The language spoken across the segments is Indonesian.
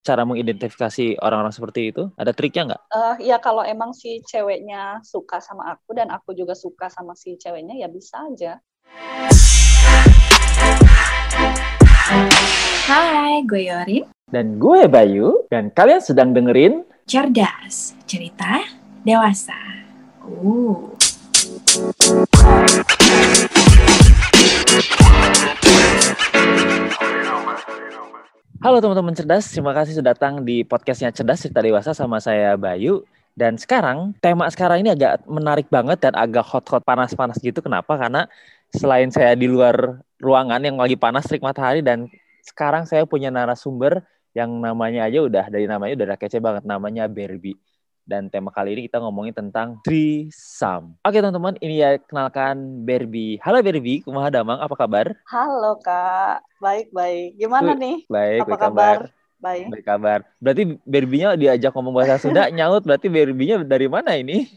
cara mengidentifikasi orang-orang seperti itu? Ada triknya nggak? Uh, ya kalau emang si ceweknya suka sama aku dan aku juga suka sama si ceweknya ya bisa aja. Hai, gue Yorin. Dan gue Bayu. Dan kalian sedang dengerin Cerdas, cerita dewasa. Uh. Halo teman-teman cerdas, terima kasih sudah datang di podcastnya Cerdas Cerita Dewasa sama saya Bayu. Dan sekarang, tema sekarang ini agak menarik banget dan agak hot-hot panas-panas gitu. Kenapa? Karena selain saya di luar ruangan yang lagi panas terik matahari dan sekarang saya punya narasumber yang namanya aja udah dari namanya udah kece banget namanya Barbie. Dan tema kali ini kita ngomongin tentang threesome. Oke teman-teman, ini ya kenalkan Barbie. Halo Barbie, kumaha damang, apa kabar? Halo Kak, baik-baik. Gimana nih? Baik, apa kabar? Baik. Baik kabar. Berarti Barbie-nya diajak ngomong bahasa Sunda, nyaut berarti Barbie-nya dari mana ini?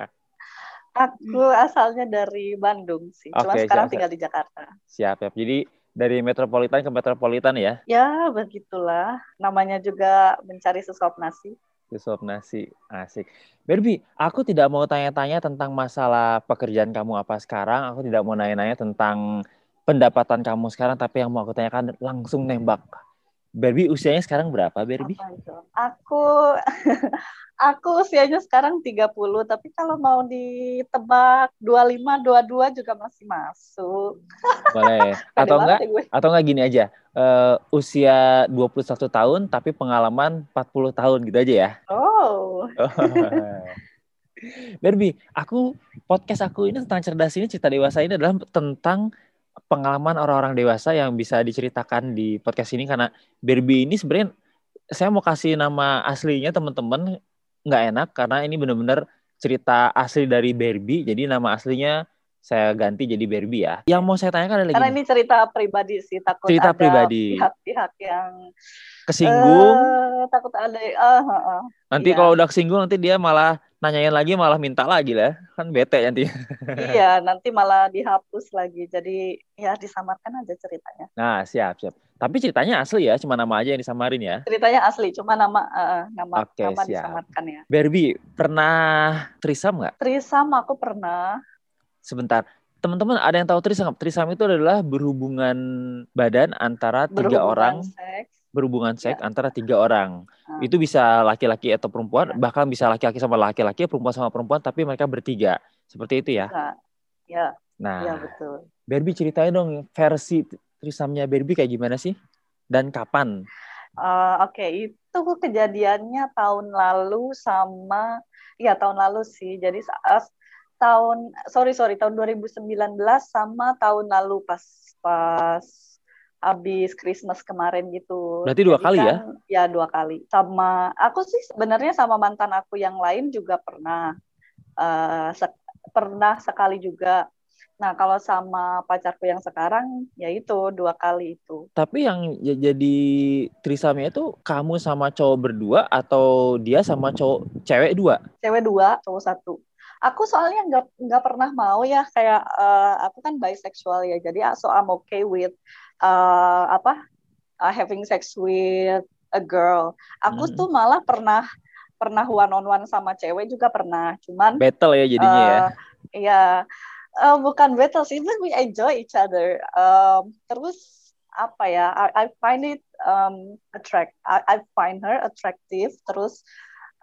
Aku asalnya dari Bandung sih, cuma okay, sekarang siap, tinggal di Jakarta. Siap, siap. Jadi dari metropolitan ke metropolitan ya? Ya, begitulah. Namanya juga mencari sesuap nasi. Suap nasi, asik. Barbie, aku tidak mau tanya-tanya tentang masalah pekerjaan kamu apa sekarang. Aku tidak mau nanya-nanya tentang pendapatan kamu sekarang, tapi yang mau aku tanyakan langsung nembak. Barbie usianya sekarang berapa, Barbie? Aku aku usianya sekarang 30, tapi kalau mau ditebak 25, 22 juga masih masuk. Boleh. atau enggak atau enggak gini aja. Uh, usia 21 tahun tapi pengalaman 40 tahun gitu aja ya. Oh. Barbie, aku podcast aku ini tentang cerdas ini cerita dewasa ini adalah tentang pengalaman orang-orang dewasa yang bisa diceritakan di podcast ini. Karena Barbie ini sebenarnya saya mau kasih nama aslinya teman-teman nggak enak. Karena ini benar-benar cerita asli dari Barbie. Jadi nama aslinya saya ganti jadi Barbie ya. Yang mau saya tanyakan adalah Karena ini cerita pribadi sih, takut cerita ada pribadi. pihak-pihak yang kesinggung. Uh, takut ada uh, uh, uh. Nanti iya. kalau udah kesinggung nanti dia malah nanyain lagi malah minta lagi lah kan bete nanti iya nanti malah dihapus lagi jadi ya disamarkan aja ceritanya nah siap siap tapi ceritanya asli ya cuma nama aja yang disamarin ya ceritanya asli cuma nama uh, nama Oke, nama siap. disamarkan ya Barbie pernah trisam nggak trisam aku pernah sebentar teman-teman ada yang tahu trisam trisam itu adalah berhubungan badan antara berhubungan tiga orang seks berhubungan seks ya. antara tiga orang. Hmm. Itu bisa laki-laki atau perempuan, ya. bahkan bisa laki-laki sama laki-laki, perempuan sama perempuan, tapi mereka bertiga. Seperti itu ya? Ya. Nah, ya, betul. Barbie ceritain dong versi trisamnya Barbie kayak gimana sih? Dan kapan? Uh, Oke, okay. itu kejadiannya tahun lalu sama, ya tahun lalu sih. Jadi saat tahun, sorry sorry, tahun 2019 sama tahun lalu pas pas habis Christmas kemarin gitu. Berarti dua Jadi kali ya? kan, ya? Ya dua kali. Sama aku sih sebenarnya sama mantan aku yang lain juga pernah uh, se pernah sekali juga. Nah kalau sama pacarku yang sekarang ya itu dua kali itu. Tapi yang jadi trisamnya itu kamu sama cowok berdua atau dia sama cowok cewek dua? Cewek dua, cowok satu aku soalnya nggak nggak pernah mau ya kayak uh, aku kan bisexual ya jadi so I'm okay with uh, apa uh, having sex with a girl. Aku hmm. tuh malah pernah pernah one on one sama cewek juga pernah. Cuman battle ya jadinya uh, ya. Iya. Uh, bukan battle sih, but we enjoy each other. Um, terus apa ya? I, I find it um, attract. I, I find her attractive. Terus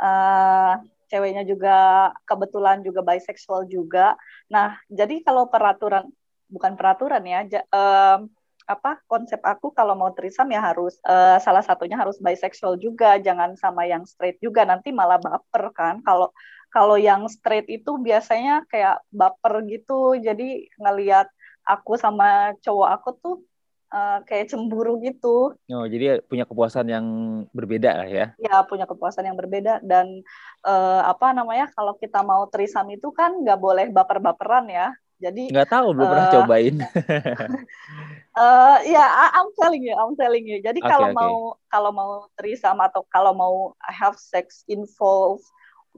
uh, ceweknya juga kebetulan juga bisexual juga. Nah, jadi kalau peraturan bukan peraturan ya, um, apa konsep aku kalau mau trisam ya harus uh, salah satunya harus bisexual juga jangan sama yang straight juga nanti malah baper kan kalau kalau yang straight itu biasanya kayak baper gitu jadi ngelihat aku sama cowok aku tuh uh, kayak cemburu gitu. Oh, jadi punya kepuasan yang berbeda lah ya? Ya, punya kepuasan yang berbeda dan uh, apa namanya kalau kita mau trisam itu kan nggak boleh baper-baperan ya. Jadi nggak tahu belum uh, pernah cobain. uh, ya, yeah, I'm telling you, I'm telling you. Jadi okay, kalau okay. mau kalau mau trisam atau kalau mau have sex involve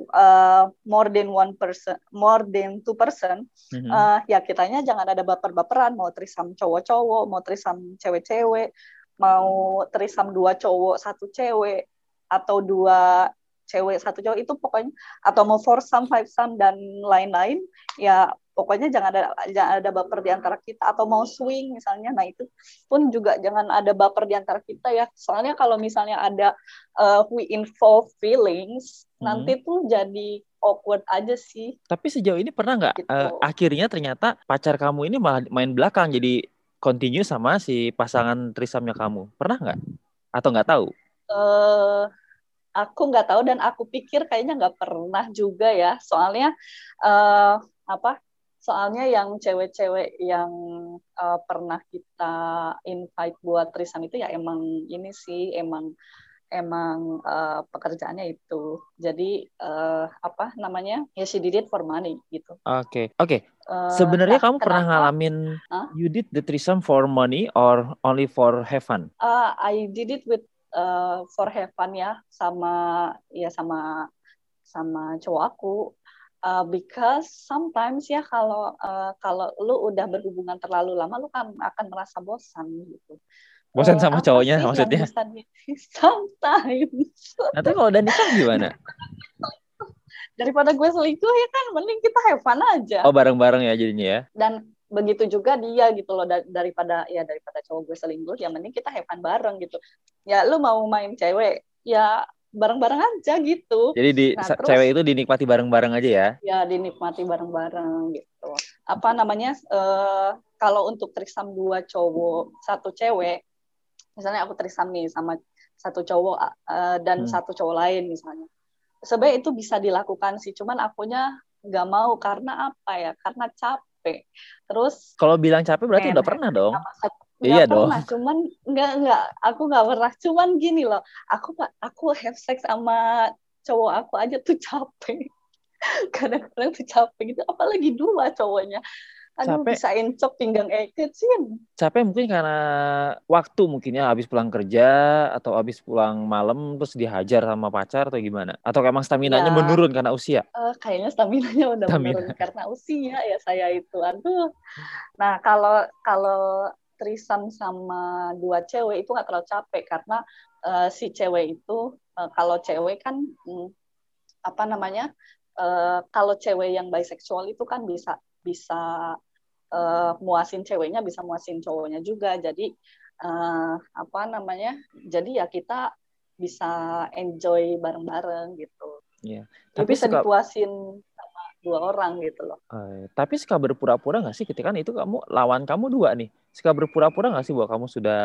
uh, more than one person, more than two person, mm-hmm. uh, ya kitanya jangan ada baper-baperan. Mau trisam cowok-cowok, mau trisam cewek-cewek, mau trisam dua cowok satu cewek atau dua cewek satu cowok itu pokoknya atau mau four some five some dan lain-lain ya pokoknya jangan ada jangan ada baper di antara kita atau mau swing misalnya nah itu pun juga jangan ada baper di antara kita ya soalnya kalau misalnya ada uh, we involve feelings hmm. nanti tuh jadi awkward aja sih tapi sejauh ini pernah nggak gitu. uh, akhirnya ternyata pacar kamu ini malah main belakang jadi continue sama si pasangan trisamnya kamu? Pernah nggak? Atau nggak tahu? Uh, aku nggak tahu dan aku pikir kayaknya nggak pernah juga ya. Soalnya uh, apa? Soalnya yang cewek-cewek yang uh, pernah kita invite buat trisam itu ya emang ini sih emang emang uh, pekerjaannya itu. Jadi uh, apa namanya? Ya she did it for money gitu. Oke. Okay. Oke. Okay. Uh, Sebenarnya nah, kamu kenapa? pernah ngalamin huh? you did the threesome for money or only for have fun? Uh, I did it with uh, for have fun ya sama ya sama sama cowok aku. Uh, because sometimes ya kalau uh, kalau lu udah berhubungan terlalu lama lu kan akan merasa bosan gitu Bosan sama uh, cowoknya maksudnya? Sometimes. Nanti kalau udah nikah gimana? Daripada gue selingkuh ya kan mending kita have fun aja. Oh bareng-bareng ya jadinya ya? Dan begitu juga dia gitu loh daripada ya daripada cowok gue selingkuh ya mending kita have fun bareng gitu. Ya lu mau main cewek ya bareng-bareng aja gitu. Jadi di nah, terus, cewek itu dinikmati bareng-bareng aja ya? Ya dinikmati bareng-bareng gitu. Apa namanya? Uh, kalau untuk trisam dua cowok satu cewek misalnya aku trisam nih sama satu cowok uh, dan hmm. satu cowok lain misalnya sebenarnya itu bisa dilakukan sih cuman akunya nggak mau karena apa ya karena capek terus kalau bilang capek berarti udah pernah dong iya pernah, dong cuman nggak nggak aku nggak pernah cuman gini loh aku aku have sex sama cowok aku aja tuh capek kadang-kadang tuh capek gitu apalagi dua cowoknya Aduh, capek. bisa encok pinggang Eke, Cin. Capek mungkin karena waktu mungkin ya, habis pulang kerja atau habis pulang malam terus dihajar sama pacar atau gimana? Atau emang stamina-nya ya. menurun karena usia? Uh, kayaknya stamina-nya udah stamina. menurun karena usia ya saya itu. Aduh. Nah, kalau kalau trisam sama dua cewek itu nggak terlalu capek karena uh, si cewek itu uh, kalau cewek kan hmm, apa namanya uh, kalau cewek yang biseksual itu kan bisa bisa uh, muasin ceweknya bisa muasin cowoknya juga. Jadi uh, apa namanya jadi ya kita bisa enjoy bareng-bareng gitu. Yeah. tapi bisa suka... dipuasin sama dua orang gitu loh. Uh, tapi suka berpura-pura nggak sih? Ketika itu kamu lawan kamu dua nih suka berpura-pura nggak sih bahwa kamu sudah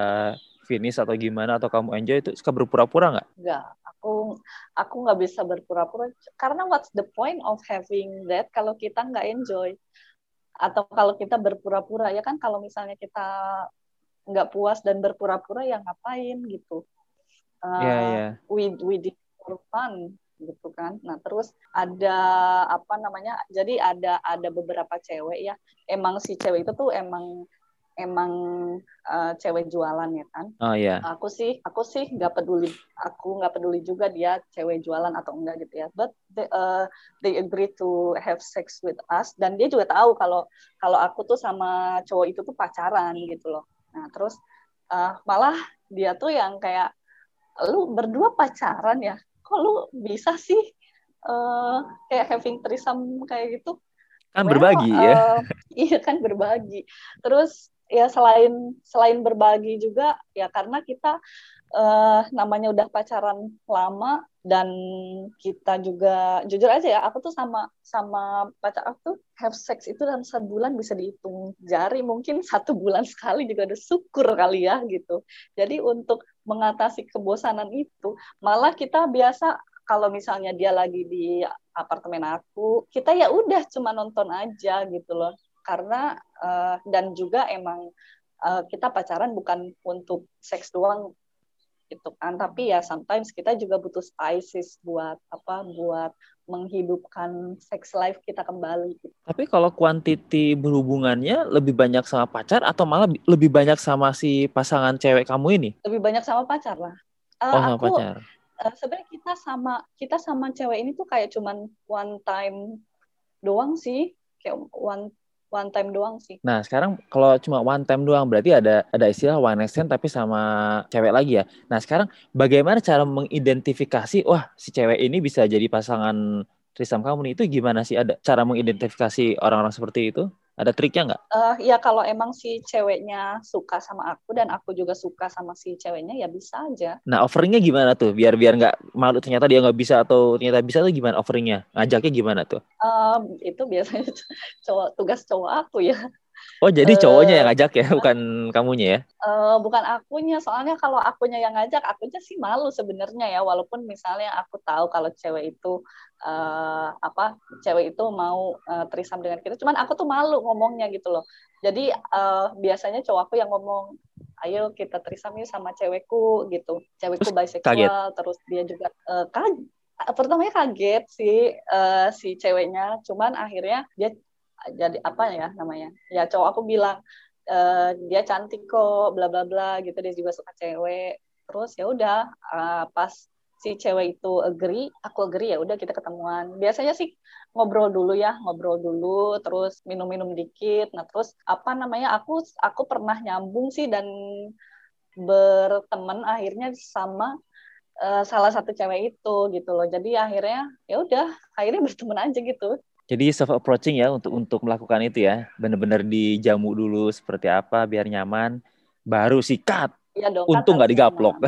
finish atau gimana atau kamu enjoy itu suka berpura-pura nggak? Nggak, aku aku nggak bisa berpura-pura. Karena what's the point of having that kalau kita nggak enjoy? Atau kalau kita berpura-pura ya kan kalau misalnya kita nggak puas dan berpura-pura ya ngapain gitu? Uh, yeah, yeah. we we did for fun gitu kan. Nah terus ada apa namanya jadi ada ada beberapa cewek ya. Emang si cewek itu tuh emang emang uh, cewek jualan ya kan. Oh iya. Yeah. Aku sih aku sih nggak peduli aku nggak peduli juga dia cewek jualan atau enggak gitu ya. But they, uh, they agree to have sex with us dan dia juga tahu kalau kalau aku tuh sama cowok itu tuh pacaran gitu loh. Nah terus uh, malah dia tuh yang kayak lu berdua pacaran ya? Kok lu bisa sih uh, kayak having threesome kayak gitu? Kan well, berbagi uh, ya. Iya kan berbagi. Terus ya selain selain berbagi juga ya karena kita uh, namanya udah pacaran lama dan kita juga jujur aja ya aku tuh sama sama pacar aku tuh have sex itu dalam satu bulan bisa dihitung jari mungkin satu bulan sekali juga udah syukur kali ya gitu. Jadi untuk mengatasi kebosanan itu malah kita biasa kalau misalnya dia lagi di apartemen aku kita ya udah cuma nonton aja gitu loh karena uh, dan juga emang uh, kita pacaran bukan untuk seks doang gitu kan. Tapi ya sometimes kita juga butuh spices buat apa buat menghidupkan sex life kita kembali gitu. tapi kalau kuantiti berhubungannya lebih banyak sama pacar atau malah lebih banyak sama si pasangan cewek kamu ini? Lebih banyak sama pacar lah. Uh, oh sama aku, pacar. uh, sebenarnya kita sama kita sama cewek ini tuh kayak cuman one time doang sih. Kayak one one time doang sih. Nah, sekarang kalau cuma one time doang berarti ada ada istilah one night stand tapi sama cewek lagi ya. Nah, sekarang bagaimana cara mengidentifikasi wah si cewek ini bisa jadi pasangan trisam kamu nih itu gimana sih ada cara mengidentifikasi orang-orang seperti itu? Ada triknya nggak? Uh, ya kalau emang si ceweknya suka sama aku dan aku juga suka sama si ceweknya ya bisa aja. Nah offeringnya gimana tuh? Biar biar nggak malu ternyata dia nggak bisa atau ternyata bisa tuh gimana offeringnya? Ngajaknya gimana tuh? Um, itu biasanya cowok tugas cowok aku ya. Oh jadi cowoknya uh, yang ngajak ya, bukan kamunya ya? Uh, bukan akunya, soalnya kalau akunya yang ngajak, akunya sih malu sebenarnya ya. Walaupun misalnya aku tahu kalau cewek itu uh, apa, cewek itu mau uh, trisam dengan kita, cuman aku tuh malu ngomongnya gitu loh. Jadi uh, biasanya cowok aku yang ngomong, ayo kita trisam yuk sama cewekku gitu. Cewekku bisexual, kaget. terus dia juga uh, kaget pertamanya kaget sih uh, si ceweknya, cuman akhirnya dia jadi apa ya namanya? Ya cowok aku bilang e, dia cantik kok bla bla bla gitu. Dia juga suka cewek. Terus ya udah uh, pas si cewek itu agree aku agree ya udah kita ketemuan. Biasanya sih ngobrol dulu ya ngobrol dulu terus minum-minum dikit. Nah terus apa namanya aku aku pernah nyambung sih dan berteman akhirnya sama uh, salah satu cewek itu gitu loh. Jadi akhirnya ya udah akhirnya berteman aja gitu jadi self approaching ya untuk untuk melakukan itu ya. Benar-benar dijamu dulu seperti apa biar nyaman, baru sikat. Iya dong. Untung nggak digaplok.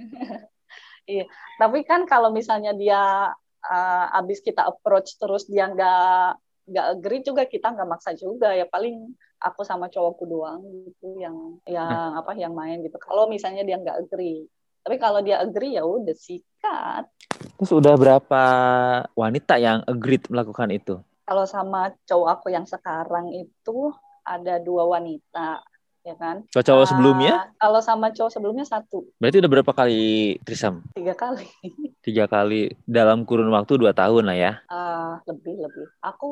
iya. Tapi kan kalau misalnya dia uh, abis kita approach terus dia nggak nggak agree juga kita nggak maksa juga ya paling aku sama cowokku doang gitu yang yang apa yang main gitu. Kalau misalnya dia nggak agree, tapi kalau dia agree ya udah sikat. Terus udah berapa wanita yang agreed melakukan itu? Kalau sama cowok aku yang sekarang itu ada dua wanita ya kan? Cowok-cowok uh, sebelumnya? Kalau sama cowok sebelumnya satu. Berarti udah berapa kali trisam? Tiga kali. Tiga kali dalam kurun waktu dua tahun lah ya? Uh, lebih lebih. Aku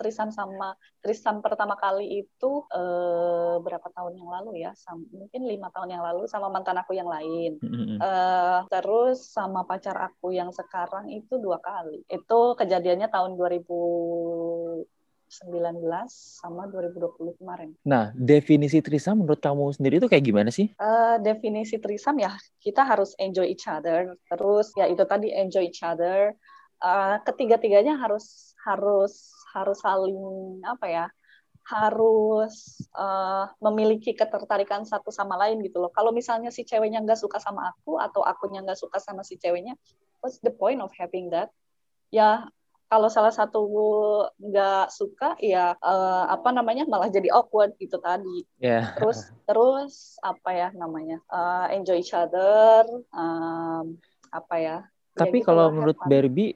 trisam sama trisam pertama kali itu uh, berapa tahun yang lalu ya? Sam, mungkin lima tahun yang lalu sama mantan aku yang lain. Mm-hmm. Uh, terus sama pacar aku yang sekarang itu dua kali. Itu kejadiannya tahun 2000 19 sama 2020 kemarin. Nah, definisi trisam menurut kamu sendiri itu kayak gimana sih? Uh, definisi trisam ya kita harus enjoy each other. Terus ya itu tadi enjoy each other. Uh, ketiga-tiganya harus harus harus saling apa ya? harus uh, memiliki ketertarikan satu sama lain gitu loh. Kalau misalnya si ceweknya nggak suka sama aku atau akunya nggak suka sama si ceweknya, what's the point of having that? Ya kalau salah satu nggak suka ya uh, apa namanya malah jadi awkward gitu tadi. Yeah. terus terus apa ya namanya uh, enjoy each other um, apa ya, ya tapi ya kalau menurut Barbie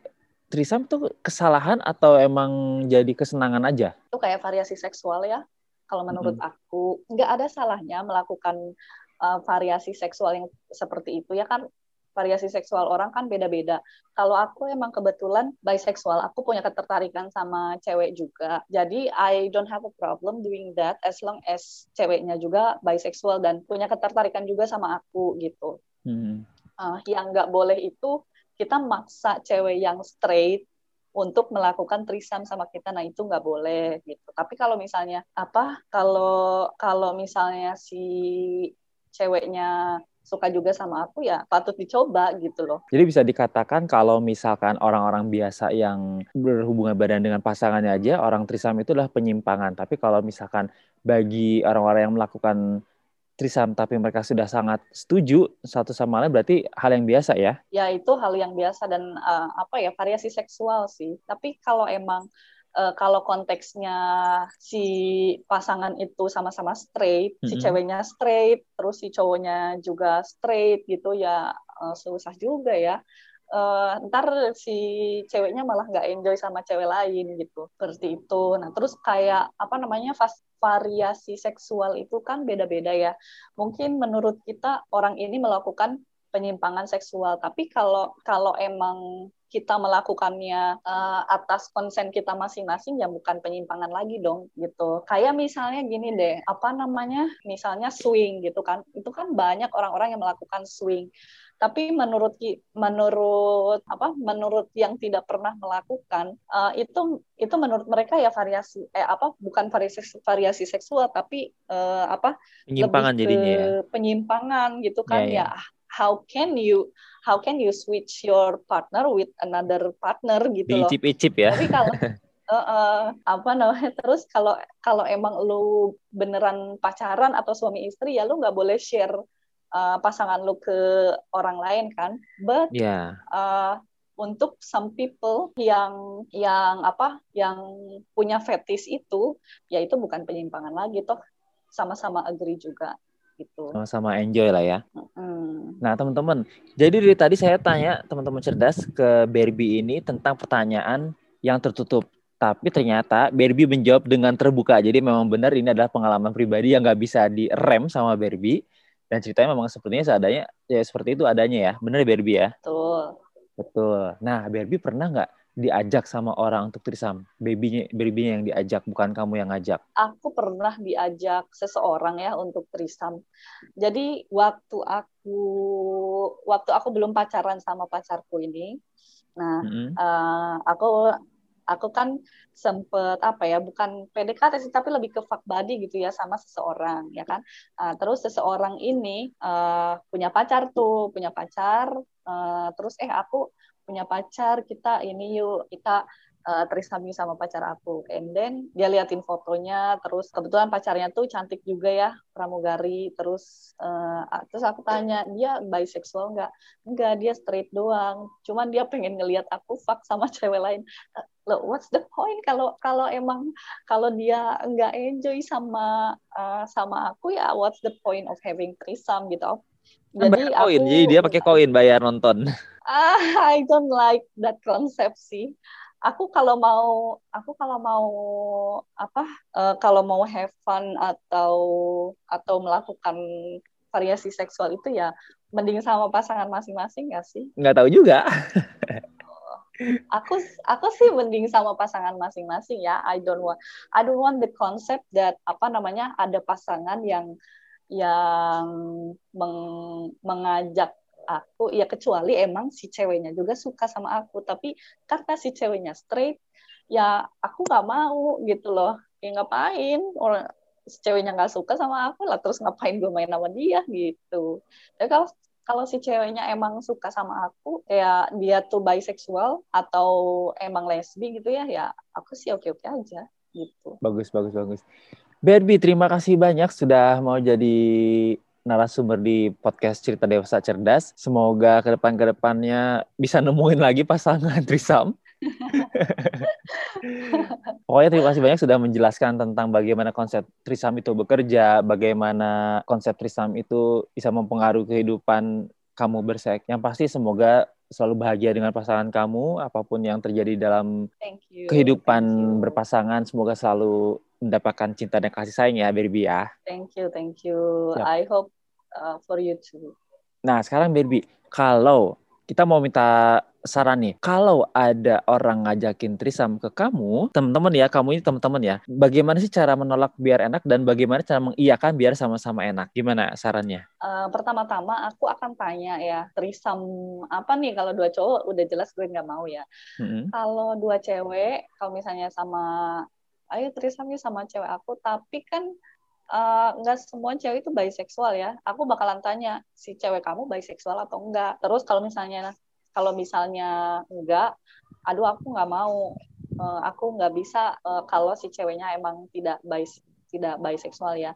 trisam tuh kesalahan atau emang jadi kesenangan aja? Itu kayak variasi seksual ya kalau menurut mm -hmm. aku. Nggak ada salahnya melakukan uh, variasi seksual yang seperti itu ya kan variasi seksual orang kan beda-beda. Kalau aku emang kebetulan bisexual, aku punya ketertarikan sama cewek juga. Jadi I don't have a problem doing that as long as ceweknya juga bisexual dan punya ketertarikan juga sama aku gitu. Hmm. Uh, yang nggak boleh itu kita maksa cewek yang straight untuk melakukan trisam sama kita nah itu nggak boleh gitu tapi kalau misalnya apa kalau kalau misalnya si ceweknya suka juga sama aku ya patut dicoba gitu loh. Jadi bisa dikatakan kalau misalkan orang-orang biasa yang berhubungan badan dengan pasangannya aja orang trisam itu adalah penyimpangan. Tapi kalau misalkan bagi orang-orang yang melakukan trisam tapi mereka sudah sangat setuju satu sama lain berarti hal yang biasa ya? Ya itu hal yang biasa dan uh, apa ya variasi seksual sih. Tapi kalau emang uh, kalau konteksnya si pasangan itu sama-sama straight, mm -hmm. si ceweknya straight, terus si cowoknya juga straight gitu ya uh, susah juga ya. Uh, ntar si ceweknya malah nggak enjoy sama cewek lain gitu seperti itu nah terus kayak apa namanya variasi seksual itu kan beda-beda ya mungkin menurut kita orang ini melakukan penyimpangan seksual tapi kalau kalau emang kita melakukannya uh, atas konsen kita masing-masing ya bukan penyimpangan lagi dong gitu. Kayak misalnya gini deh, apa namanya? Misalnya swing gitu kan. Itu kan banyak orang-orang yang melakukan swing. tapi menurut menurut apa menurut yang tidak pernah melakukan uh, itu itu menurut mereka ya variasi eh apa bukan variasi variasi seksual tapi uh, apa penyimpangan lebih ke jadinya ya. penyimpangan gitu kan yeah, yeah. ya how can you how can you switch your partner with another partner gitu loh. Icip-icip ya. Tapi kalau uh, uh, apa namanya terus kalau kalau emang lu beneran pacaran atau suami istri ya lu nggak boleh share uh, pasangan lu ke orang lain kan but yeah. Iya. uh, untuk some people yang yang apa yang punya fetish itu ya itu bukan penyimpangan lagi toh sama-sama agree juga gitu. Sama-sama enjoy lah ya. Mm. nah teman-teman jadi dari tadi saya tanya teman-teman cerdas ke Barbie ini tentang pertanyaan yang tertutup. Tapi ternyata Barbie menjawab dengan terbuka. Jadi memang benar ini adalah pengalaman pribadi yang nggak bisa direm sama Barbie. Dan ceritanya memang sepertinya seadanya ya seperti itu adanya ya. Benar ya Barbie ya? Betul. Betul. Nah Barbie pernah nggak diajak sama orang untuk trisam babynya babynya yang diajak bukan kamu yang ngajak. Aku pernah diajak seseorang ya untuk trisam. Jadi waktu aku waktu aku belum pacaran sama pacarku ini nah mm -hmm. uh, aku aku kan sempet apa ya bukan PDKT sih tapi lebih ke fuck body gitu ya sama seseorang ya kan? Uh, terus seseorang ini uh, punya pacar tuh punya pacar uh, terus eh aku punya pacar kita ini yuk kita uh, trisami sama pacar aku. And then dia liatin fotonya, terus kebetulan pacarnya tuh cantik juga ya, pramugari. Terus uh, terus aku tanya dia bisexual nggak? Enggak, dia straight doang. Cuman dia pengen ngeliat aku fuck sama cewek lain. Loh, what's the point kalau kalau emang kalau dia nggak enjoy sama uh, sama aku ya what's the point of having threesome gitu? Jadi koin, jadi dia pakai koin bayar nonton. Ah, I don't like that concept sih aku kalau mau aku kalau mau apa uh, kalau mau have fun atau atau melakukan variasi seksual itu ya mending sama pasangan masing-masing nggak sih? Nggak tahu juga. aku aku sih mending sama pasangan masing-masing ya. I don't want I don't want the concept that apa namanya ada pasangan yang yang meng, mengajak aku ya kecuali emang si ceweknya juga suka sama aku. Tapi karena si ceweknya straight ya aku nggak mau gitu loh. Ya ngapain? Orang si ceweknya nggak suka sama aku lah terus ngapain gue main sama dia gitu. Ya kalau kalau si ceweknya emang suka sama aku ya dia tuh bisexual atau emang lesbi gitu ya ya aku sih oke oke aja gitu. Bagus bagus bagus Barbie terima kasih banyak sudah mau jadi narasumber di podcast Cerita Dewasa Cerdas. Semoga ke depan ke depannya bisa nemuin lagi pasangan Trisam. Pokoknya terima kasih banyak sudah menjelaskan tentang bagaimana konsep Trisam itu bekerja, bagaimana konsep Trisam itu bisa mempengaruhi kehidupan kamu bersek. Yang pasti semoga selalu bahagia dengan pasangan kamu, apa pun yang terjadi dalam kehidupan berpasangan, semoga selalu mendapatkan cinta dan kasih sayang ya, Barbie ya. Thank you, thank you. Siap. I hope uh, for you too. Nah, sekarang Barbie, kalau kita mau minta saran nih, kalau ada orang ngajakin trisam ke kamu, teman-teman ya, kamu ini teman-teman ya, bagaimana sih cara menolak biar enak dan bagaimana cara mengiyakan biar sama-sama enak? Gimana sarannya? Uh, pertama-tama aku akan tanya ya, trisam apa nih kalau dua cowok udah jelas gue nggak mau ya. Mm-hmm. Kalau dua cewek, kalau misalnya sama, ayo trisamnya sama cewek aku, tapi kan Eh, nggak uh, semua cewek itu bisexual ya. Aku bakalan tanya si cewek kamu bisexual atau enggak. Terus kalau misalnya kalau misalnya enggak, aduh aku nggak mau. Uh, aku nggak bisa uh, kalau si ceweknya emang tidak bis tidak bisexual ya.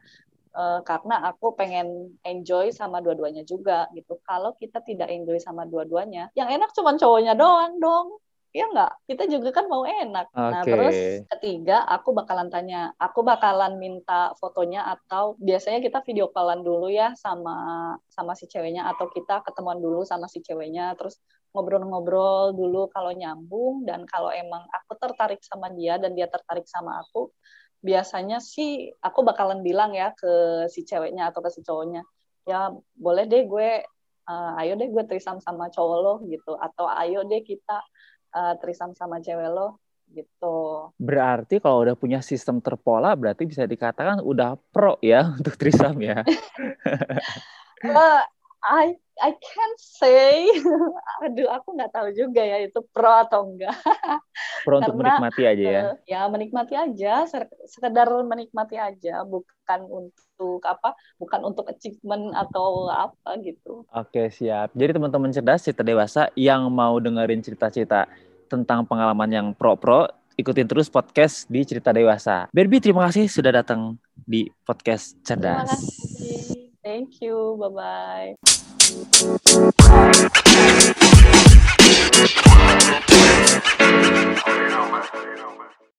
Karena aku pengen enjoy sama dua-duanya juga gitu. Kalau kita tidak enjoy sama dua-duanya, yang enak cuma cowoknya doang dong. Iya nggak? Kita juga kan mau enak. Okay. Nah, terus ketiga, aku bakalan tanya, aku bakalan minta fotonya atau biasanya kita video callan dulu ya sama sama si ceweknya atau kita ketemuan dulu sama si ceweknya, terus ngobrol-ngobrol dulu kalau nyambung dan kalau emang aku tertarik sama dia dan dia tertarik sama aku, biasanya sih aku bakalan bilang ya ke si ceweknya atau ke si cowoknya, ya boleh deh gue, uh, ayo deh gue trisam sama cowok lo gitu, atau ayo deh kita uh, trisam sama cewek lo gitu. Berarti kalau udah punya sistem terpola berarti bisa dikatakan udah pro ya untuk trisam ya. uh, I I can't say. Aduh, aku nggak tahu juga ya itu pro atau enggak. Pro untuk Karena, menikmati aja ya. Eh, ya menikmati aja, se- sekedar menikmati aja, bukan untuk apa, bukan untuk achievement atau apa gitu. Oke, siap. Jadi teman-teman cerdas, cerita dewasa yang mau dengerin cerita-cerita tentang pengalaman yang pro-pro, ikutin terus podcast di Cerita Dewasa. Berbi, terima kasih sudah datang di podcast Terima cerdas. kasih. Thank you. Bye bye.